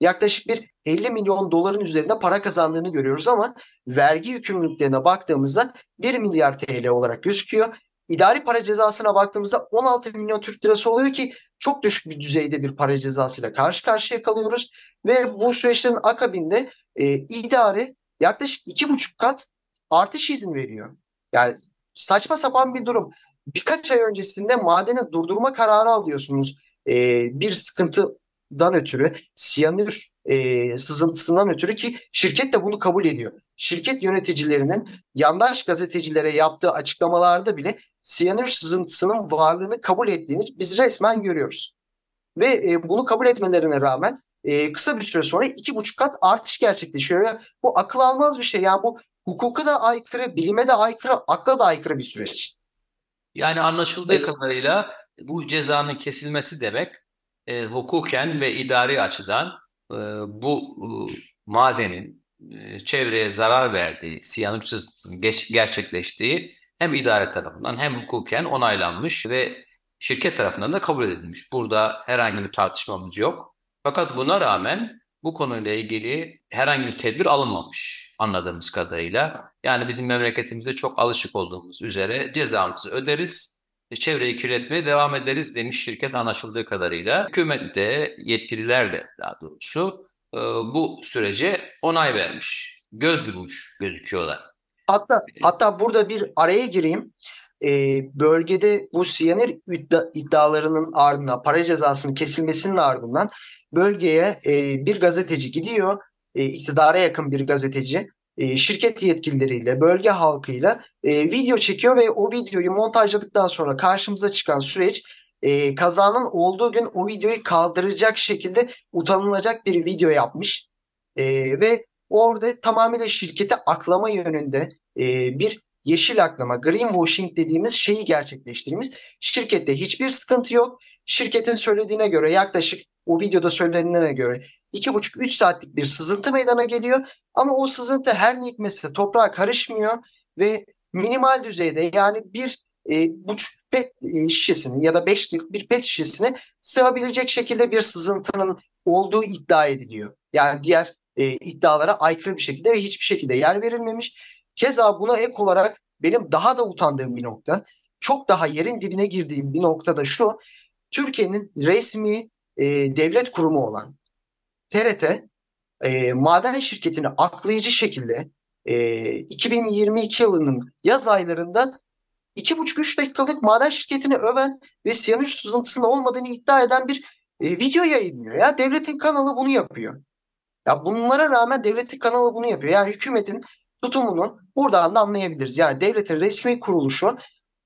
yaklaşık bir 50 milyon doların üzerinde para kazandığını görüyoruz ama vergi yükümlülüklerine baktığımızda 1 milyar TL olarak gözüküyor. İdari para cezasına baktığımızda 16 milyon Türk lirası oluyor ki çok düşük bir düzeyde bir para cezasıyla karşı karşıya kalıyoruz. Ve bu süreçlerin akabinde e, idare yaklaşık 2,5 kat artış izin veriyor. Yani saçma sapan bir durum. Birkaç ay öncesinde madeni durdurma kararı alıyorsunuz. E, bir sıkıntıdan ötürü siyanür e, sızıntısından ötürü ki şirket de bunu kabul ediyor. Şirket yöneticilerinin yandaş gazetecilere yaptığı açıklamalarda bile siyanür sızıntısının varlığını kabul ettiğini biz resmen görüyoruz. Ve e, bunu kabul etmelerine rağmen e, kısa bir süre sonra iki buçuk kat artış gerçekleşiyor. Bu akıl almaz bir şey. Yani bu hukuka da aykırı, bilime de aykırı, akla da aykırı bir süreç.
Yani anlaşıldığı evet. kadarıyla bu cezanın kesilmesi demek e, hukuken ve idari açıdan e, bu e, madenin e, çevreye zarar verdiği, siyanürsüz geç, gerçekleştiği hem idare tarafından hem hukuken onaylanmış ve şirket tarafından da kabul edilmiş. Burada herhangi bir tartışmamız yok. Fakat buna rağmen bu konuyla ilgili herhangi bir tedbir alınmamış anladığımız kadarıyla. Yani bizim memleketimizde çok alışık olduğumuz üzere cezamızı öderiz, çevreyi kirletmeye devam ederiz demiş şirket anlaşıldığı kadarıyla. Hükümet de yetkililer de daha doğrusu e, bu sürece onay vermiş, göz yummuş gözüküyorlar.
Hatta hatta burada bir araya gireyim. Ee, bölgede bu siyanür iddialarının ardından para cezasının kesilmesinin ardından bölgeye e, bir gazeteci gidiyor. E, iktidara yakın bir gazeteci e, şirket yetkilileriyle, bölge halkıyla e, video çekiyor ve o videoyu montajladıktan sonra karşımıza çıkan süreç e, kazanın olduğu gün o videoyu kaldıracak şekilde utanılacak bir video yapmış. E, ve orada tamamıyla şirketi aklama yönünde e, bir yeşil aklama, greenwashing dediğimiz şeyi gerçekleştirmiş. Şirkette hiçbir sıkıntı yok. Şirketin söylediğine göre yaklaşık o videoda söylenene göre 2,5-3 saatlik bir sızıntı meydana geliyor. Ama o sızıntı her ne hikmetse toprağa karışmıyor ve minimal düzeyde yani bir e, buçuk pet e, şişesini ya da 5 litrelik bir pet şişesini sığabilecek şekilde bir sızıntının olduğu iddia ediliyor. Yani diğer e, iddialara aykırı bir şekilde ve hiçbir şekilde yer verilmemiş. Keza buna ek olarak benim daha da utandığım bir nokta, çok daha yerin dibine girdiğim bir nokta da şu. Türkiye'nin resmi e, devlet kurumu olan TRT e, maden şirketini aklayıcı şekilde e, 2022 yılının yaz aylarında 2,5-3 dakikalık maden şirketini öven ve siyanür sızıntısının olmadığını iddia eden bir e, video yayınlıyor. Ya devletin kanalı bunu yapıyor. Ya bunlara rağmen devletin kanalı bunu yapıyor. Yani hükümetin tutumunu buradan da anlayabiliriz. Yani devletin resmi kuruluşu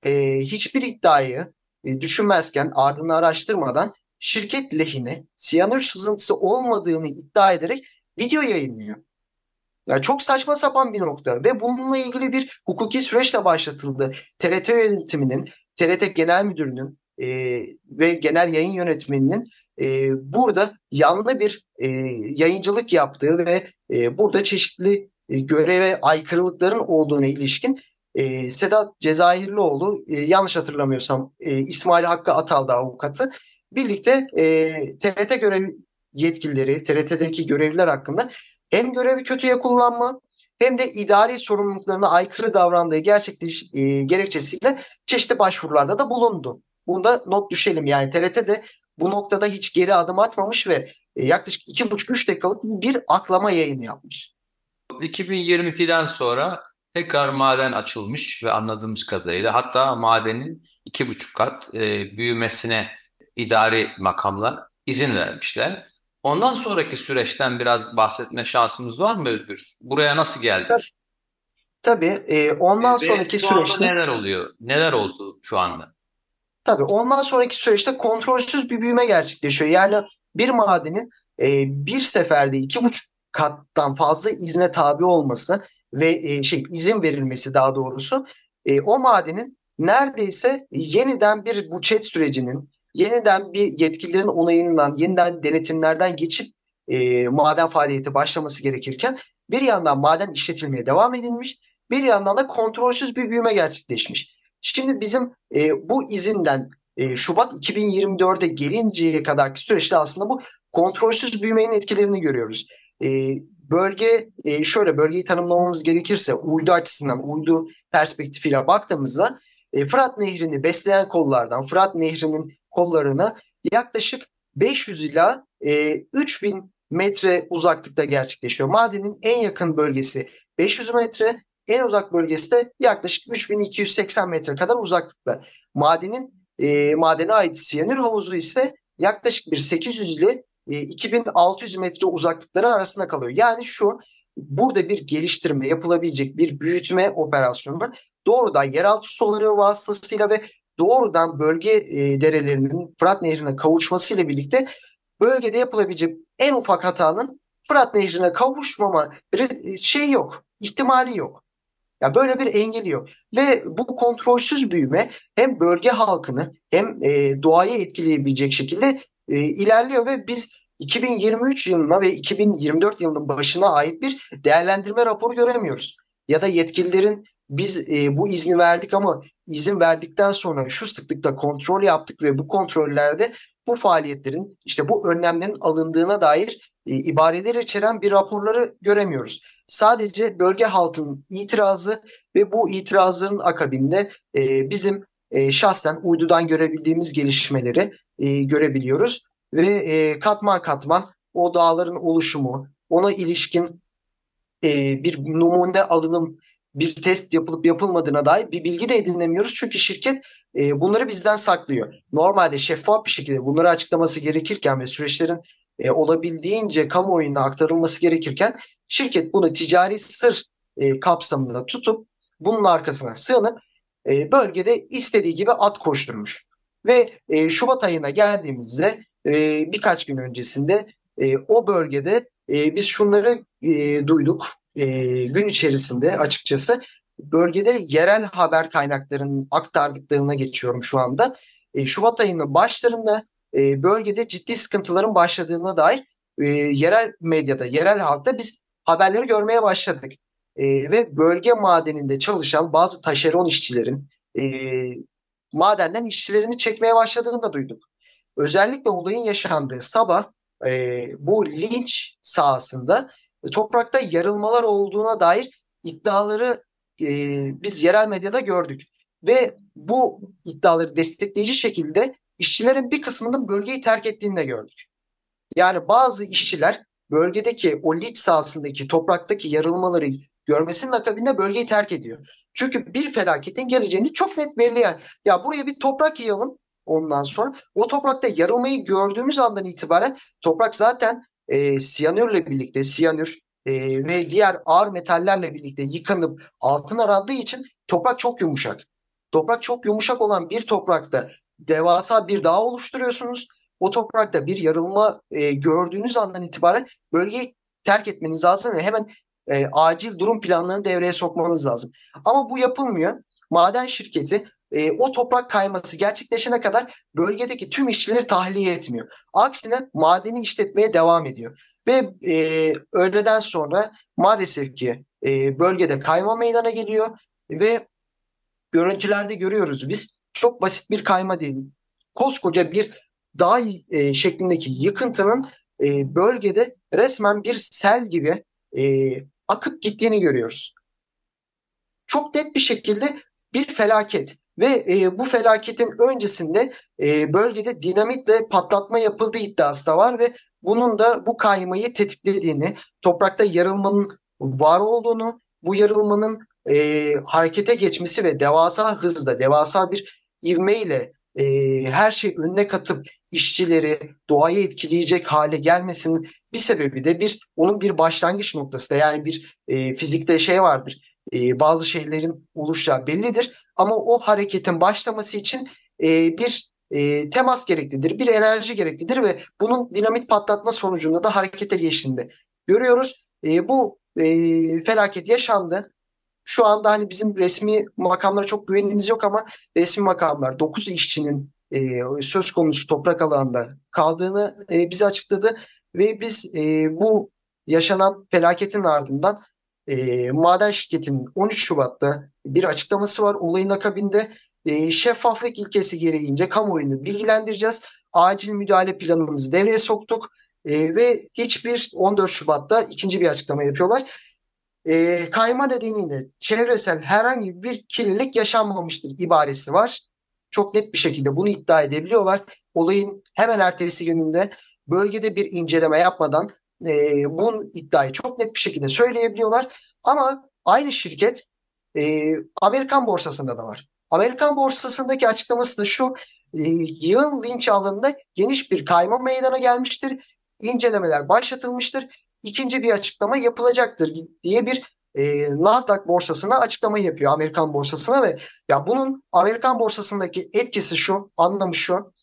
e, hiçbir iddiayı e, düşünmezken ardını araştırmadan şirket lehine siyanür sızıntısı olmadığını iddia ederek video yayınlıyor. Yani çok saçma sapan bir nokta ve bununla ilgili bir hukuki süreçle başlatıldı. TRT yönetiminin, TRT Genel Müdürü'nün e, ve genel yayın yönetmeninin e, burada yanlı bir e, yayıncılık yaptığı ve e, burada çeşitli e, göreve aykırılıkların olduğuna ilişkin e, Sedat Cezayirlioğlu e, yanlış hatırlamıyorsam e, İsmail Hakkı Atal'da avukatı birlikte e, TRT görev yetkilileri, TRT'deki görevliler hakkında hem görevi kötüye kullanma hem de idari sorumluluklarına aykırı davrandığı gerçekleş e, gerekçesiyle çeşitli başvurularda da bulundu. Bunda not düşelim yani TRT de bu noktada hiç geri adım atmamış ve e, yaklaşık 2,5-3 dakikalık bir aklama yayını yapmış.
2022'den sonra tekrar maden açılmış ve anladığımız kadarıyla hatta madenin iki buçuk kat e, büyümesine idari makamlar izin vermişler. Ondan sonraki süreçten biraz bahsetme şansımız var mı Özgür? Buraya nasıl geldik?
Tabii. Tabii e, ondan Ve sonraki
şu
süreçte
neler oluyor? Neler oldu şu anda?
Tabii ondan sonraki süreçte kontrolsüz bir büyüme gerçekleşiyor. Yani bir madenin e, bir seferde iki buçuk kattan fazla izne tabi olması ve e, şey izin verilmesi daha doğrusu e, o madenin neredeyse yeniden bir bu chat sürecinin yeniden bir yetkililerin onayından yeniden denetimlerden geçip e, maden faaliyeti başlaması gerekirken bir yandan maden işletilmeye devam edilmiş bir yandan da kontrolsüz bir büyüme gerçekleşmiş. Şimdi bizim e, bu izinden e, Şubat 2024'e gelinceye kadarki süreçte aslında bu kontrolsüz büyümenin etkilerini görüyoruz. E, bölge e, şöyle bölgeyi tanımlamamız gerekirse uydu açısından uydu perspektifiyle baktığımızda e, Fırat Nehri'ni besleyen kollardan Fırat Nehri'nin kollarına yaklaşık 500 ila e, 3000 metre uzaklıkta gerçekleşiyor. Madenin en yakın bölgesi 500 metre, en uzak bölgesi de yaklaşık 3280 metre kadar uzaklıkta. Madenin e, madene ait siyanür havuzu ise yaklaşık bir 800 ile e, 2600 metre uzaklıkları arasında kalıyor. Yani şu burada bir geliştirme yapılabilecek bir büyütme operasyonu doğrudan yeraltı suları vasıtasıyla ve doğrudan bölge e, derelerinin Fırat Nehri'ne kavuşmasıyla birlikte bölgede yapılabilecek en ufak hatanın Fırat Nehri'ne kavuşmama şey yok, ihtimali yok. Ya böyle bir engel yok. Ve bu kontrolsüz büyüme hem bölge halkını hem e, doğayı etkileyebilecek şekilde e, ilerliyor ve biz 2023 yılına ve 2024 yılının başına ait bir değerlendirme raporu göremiyoruz. Ya da yetkililerin biz e, bu izni verdik ama izin verdikten sonra şu sıklıkta kontrol yaptık ve bu kontrollerde bu faaliyetlerin işte bu önlemlerin alındığına dair e, ibareler içeren bir raporları göremiyoruz. Sadece bölge halkının itirazı ve bu itirazların akabinde e, bizim e, şahsen uydudan görebildiğimiz gelişmeleri e, görebiliyoruz ve e, katman katman o dağların oluşumu, ona ilişkin e, bir numune alınım, bir test yapılıp yapılmadığına dair bir bilgi de edinemiyoruz. Çünkü şirket e, bunları bizden saklıyor. Normalde şeffaf bir şekilde bunları açıklaması gerekirken ve süreçlerin e, olabildiğince kamuoyuna aktarılması gerekirken şirket bunu ticari sır e, kapsamında tutup bunun arkasına sığınıp e, bölgede istediği gibi at koşturmuş. Ve e, Şubat ayına geldiğimizde e, birkaç gün öncesinde o bölgede biz şunları duyduk gün içerisinde açıkçası bölgede yerel haber kaynaklarının aktardıklarına geçiyorum şu anda. Şubat ayının başlarında bölgede ciddi sıkıntıların başladığına dair yerel medyada, yerel halkta biz haberleri görmeye başladık. E, ve bölge madeninde çalışan bazı taşeron işçilerin e, madenden işçilerini çekmeye başladığını da duyduk. Özellikle olayın yaşandığı sabah e, bu linç sahasında toprakta yarılmalar olduğuna dair iddiaları e, biz yerel medyada gördük. Ve bu iddiaları destekleyici şekilde işçilerin bir kısmının bölgeyi terk ettiğini de gördük. Yani bazı işçiler bölgedeki o lit sahasındaki topraktaki yarılmaları görmesinin akabinde bölgeyi terk ediyor. Çünkü bir felaketin geleceğini çok net belli yani. Ya buraya bir toprak yayalım ondan sonra o toprakta yarılmayı gördüğümüz andan itibaren toprak zaten e, siyanürle birlikte siyanür e, ve diğer ağır metallerle birlikte yıkanıp altın arandığı için toprak çok yumuşak. Toprak çok yumuşak olan bir toprakta devasa bir dağ oluşturuyorsunuz. O toprakta bir yarılma e, gördüğünüz andan itibaren bölgeyi terk etmeniz lazım ve hemen e, acil durum planlarını devreye sokmanız lazım. Ama bu yapılmıyor. Maden şirketi e, o toprak kayması gerçekleşene kadar bölgedeki tüm işçileri tahliye etmiyor. Aksine madeni işletmeye devam ediyor. Ve e, öğleden sonra maalesef ki e, bölgede kayma meydana geliyor ve görüntülerde görüyoruz biz çok basit bir kayma değil. Koskoca bir dağ e, şeklindeki yıkıntının e, bölgede resmen bir sel gibi e, akıp gittiğini görüyoruz. Çok net bir şekilde bir felaket ve e, bu felaketin öncesinde e, bölgede dinamitle patlatma yapıldığı iddiası da var ve bunun da bu kaymayı tetiklediğini, toprakta yarılmanın var olduğunu, bu yarılmanın e, harekete geçmesi ve devasa hızla, devasa bir ivmeyle e, her şey önüne katıp işçileri doğayı etkileyecek hale gelmesinin bir sebebi de bir onun bir başlangıç noktası da yani bir e, fizikte şey vardır. E, bazı şeylerin oluşacağı bellidir ama o hareketin başlaması için e, bir e, temas gereklidir, bir enerji gereklidir ve bunun dinamit patlatma sonucunda da harekete geçtiğinde görüyoruz. E, bu e, felaket yaşandı. Şu anda hani bizim resmi makamlara çok güvenimiz yok ama resmi makamlar 9 işçinin e, söz konusu toprak alanında kaldığını e, bize açıkladı ve biz e, bu yaşanan felaketin ardından e, maden şirketinin 13 Şubat'ta bir açıklaması var. Olayın akabinde e, şeffaflık ilkesi gereğince kamuoyunu bilgilendireceğiz. Acil müdahale planımızı devreye soktuk e, ve hiçbir 14 Şubat'ta ikinci bir açıklama yapıyorlar. E, kayma nedeniyle çevresel herhangi bir kirlilik yaşanmamıştır ibaresi var. Çok net bir şekilde bunu iddia edebiliyorlar. Olayın hemen ertesi gününde bölgede bir inceleme yapmadan e, bunun iddiayı çok net bir şekilde söyleyebiliyorlar. Ama aynı şirket e, Amerikan borsasında da var. Amerikan borsasındaki açıklaması da şu. E, yığın linç alanında geniş bir kayma meydana gelmiştir. İncelemeler başlatılmıştır. İkinci bir açıklama yapılacaktır diye bir e, Nasdaq borsasına açıklama yapıyor Amerikan borsasına ve ya bunun Amerikan borsasındaki etkisi şu, anlamı şu.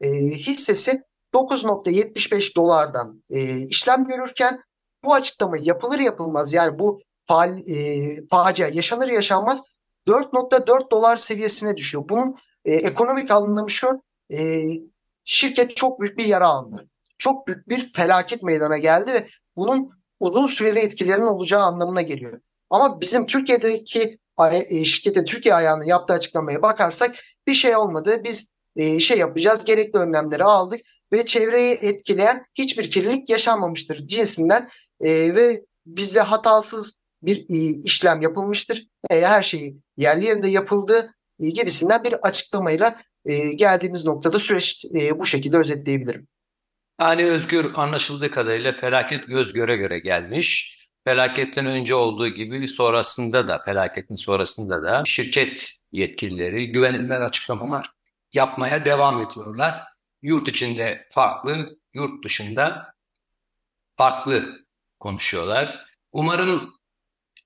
E, hissesi 9.75 dolardan e, işlem görürken bu açıklama yapılır yapılmaz yani bu faal, e, facia yaşanır yaşanmaz 4.4 dolar seviyesine düşüyor. Bunun e, ekonomik anlamı şu e, şirket çok büyük bir yara aldı. Çok büyük bir felaket meydana geldi ve bunun uzun süreli etkilerinin olacağı anlamına geliyor. Ama bizim Türkiye'deki e, şirketin Türkiye ayağının yaptığı açıklamaya bakarsak bir şey olmadı. Biz e, şey yapacağız gerekli önlemleri aldık ve çevreyi etkileyen hiçbir kirlilik yaşanmamıştır cinsinden e, ve bizde hatasız bir işlem yapılmıştır. Her şeyi yerli yerinde yapıldı gibisinden bir açıklamayla geldiğimiz noktada süreç bu şekilde özetleyebilirim.
Yani Özgür anlaşıldığı kadarıyla felaket göz göre göre gelmiş. Felaketten önce olduğu gibi sonrasında da felaketin sonrasında da şirket yetkilileri güvenilmez açıklamalar yapmaya devam ediyorlar. Yurt içinde farklı, yurt dışında farklı konuşuyorlar. Umarım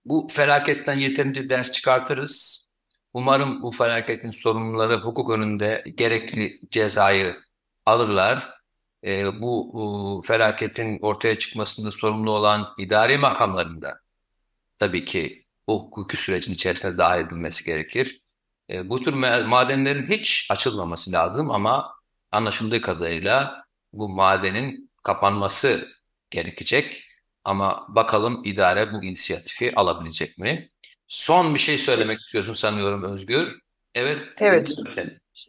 bu felaketten yeterince ders çıkartırız. Umarım bu felaketin sorumluları hukuk önünde gerekli cezayı alırlar. E, bu e, felaketin ortaya çıkmasında sorumlu olan idari makamlarında tabii ki bu hukuki sürecin içerisine dahil edilmesi gerekir. E, bu tür madenlerin hiç açılmaması lazım ama anlaşıldığı kadarıyla bu madenin kapanması gerekecek. Ama bakalım idare bu inisiyatifi alabilecek mi? Son bir şey söylemek istiyorsun sanıyorum Özgür. Evet.
Evet.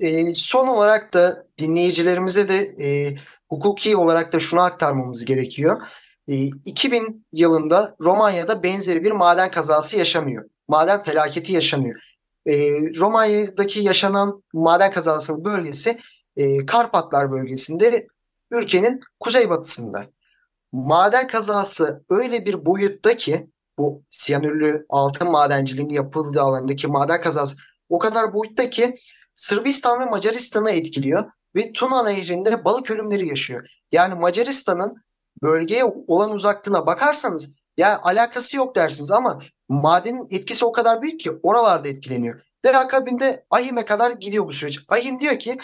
E, son olarak da dinleyicilerimize de e, hukuki olarak da şunu aktarmamız gerekiyor. E, 2000 yılında Romanya'da benzeri bir maden kazası yaşanıyor. Maden felaketi yaşanıyor. E, Romanya'daki yaşanan maden kazasının bölgesi e, Karpatlar bölgesinde ülkenin kuzeybatısında. Maden kazası öyle bir boyutta ki bu siyanürlü altın madenciliğinin yapıldığı alandaki maden kazası o kadar boyutta ki Sırbistan ve Macaristan'ı etkiliyor ve Tuna Nehri'nde balık ölümleri yaşıyor. Yani Macaristan'ın bölgeye olan uzaklığına bakarsanız yani alakası yok dersiniz ama madenin etkisi o kadar büyük ki oralarda etkileniyor. Ve akabinde Ahim'e kadar gidiyor bu süreç. Ahim diyor ki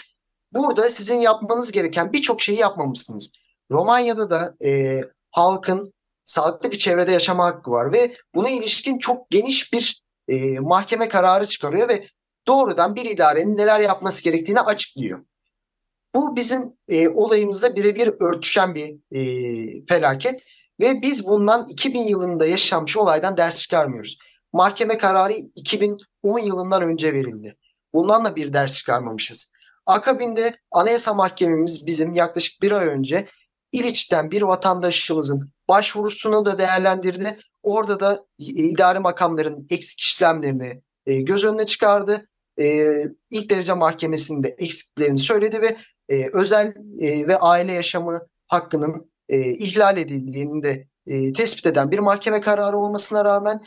burada sizin yapmanız gereken birçok şeyi yapmamışsınız. Romanya'da da e, halkın sağlıklı bir çevrede yaşama hakkı var ve buna ilişkin çok geniş bir e, mahkeme kararı çıkarıyor ve doğrudan bir idarenin neler yapması gerektiğini açıklıyor. Bu bizim e, olayımızda birebir örtüşen bir e, felaket ve biz bundan 2000 yılında yaşanmış olaydan ders çıkarmıyoruz. Mahkeme kararı 2010 yılından önce verildi. Bundan da bir ders çıkarmamışız. Akabinde Anayasa Mahkememiz bizim yaklaşık bir ay önce İliç'ten bir vatandaşımızın başvurusunu da değerlendirdi. Orada da idari makamların eksik işlemlerini e, göz önüne çıkardı. E, ilk derece mahkemesinde eksiklerini söyledi ve e, özel e, ve aile yaşamı hakkının e, ihlal edildiğini de e, tespit eden bir mahkeme kararı olmasına rağmen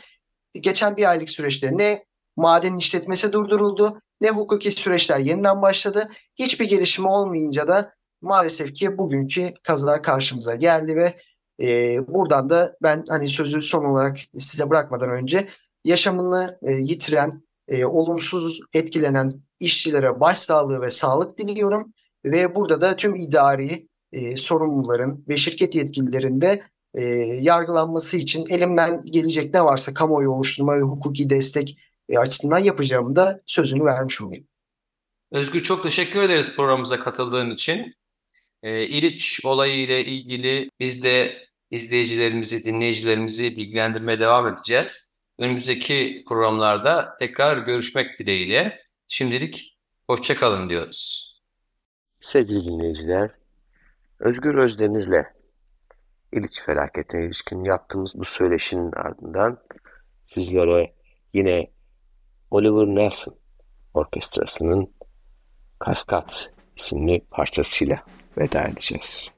geçen bir aylık süreçte ne madenin işletmesi durduruldu ne hukuki süreçler yeniden başladı. Hiçbir gelişme olmayınca da maalesef ki bugünkü kaza karşımıza geldi ve e, buradan da ben hani sözü son olarak size bırakmadan önce yaşamını e, yitiren, e, olumsuz etkilenen işçilere başsağlığı ve sağlık diliyorum. Ve burada da tüm idari e, sorumluların ve şirket yetkililerinde e, yargılanması için elimden gelecek ne varsa kamuoyu oluşturma ve hukuki destek e, açısından yapacağımı da sözünü vermiş olayım.
Özgür çok teşekkür ederiz programımıza katıldığın için. E, İliç olayı ile ilgili biz de izleyicilerimizi, dinleyicilerimizi bilgilendirmeye devam edeceğiz. Önümüzdeki programlarda tekrar görüşmek dileğiyle. Şimdilik hoşçakalın diyoruz.
Sevgili dinleyiciler, Özgür Özdemir'le İliç felaketine ilişkin yaptığımız bu söyleşinin ardından sizlere yine Oliver Nelson Orkestrası'nın Kaskat isimli parçasıyla veda edeceğiz.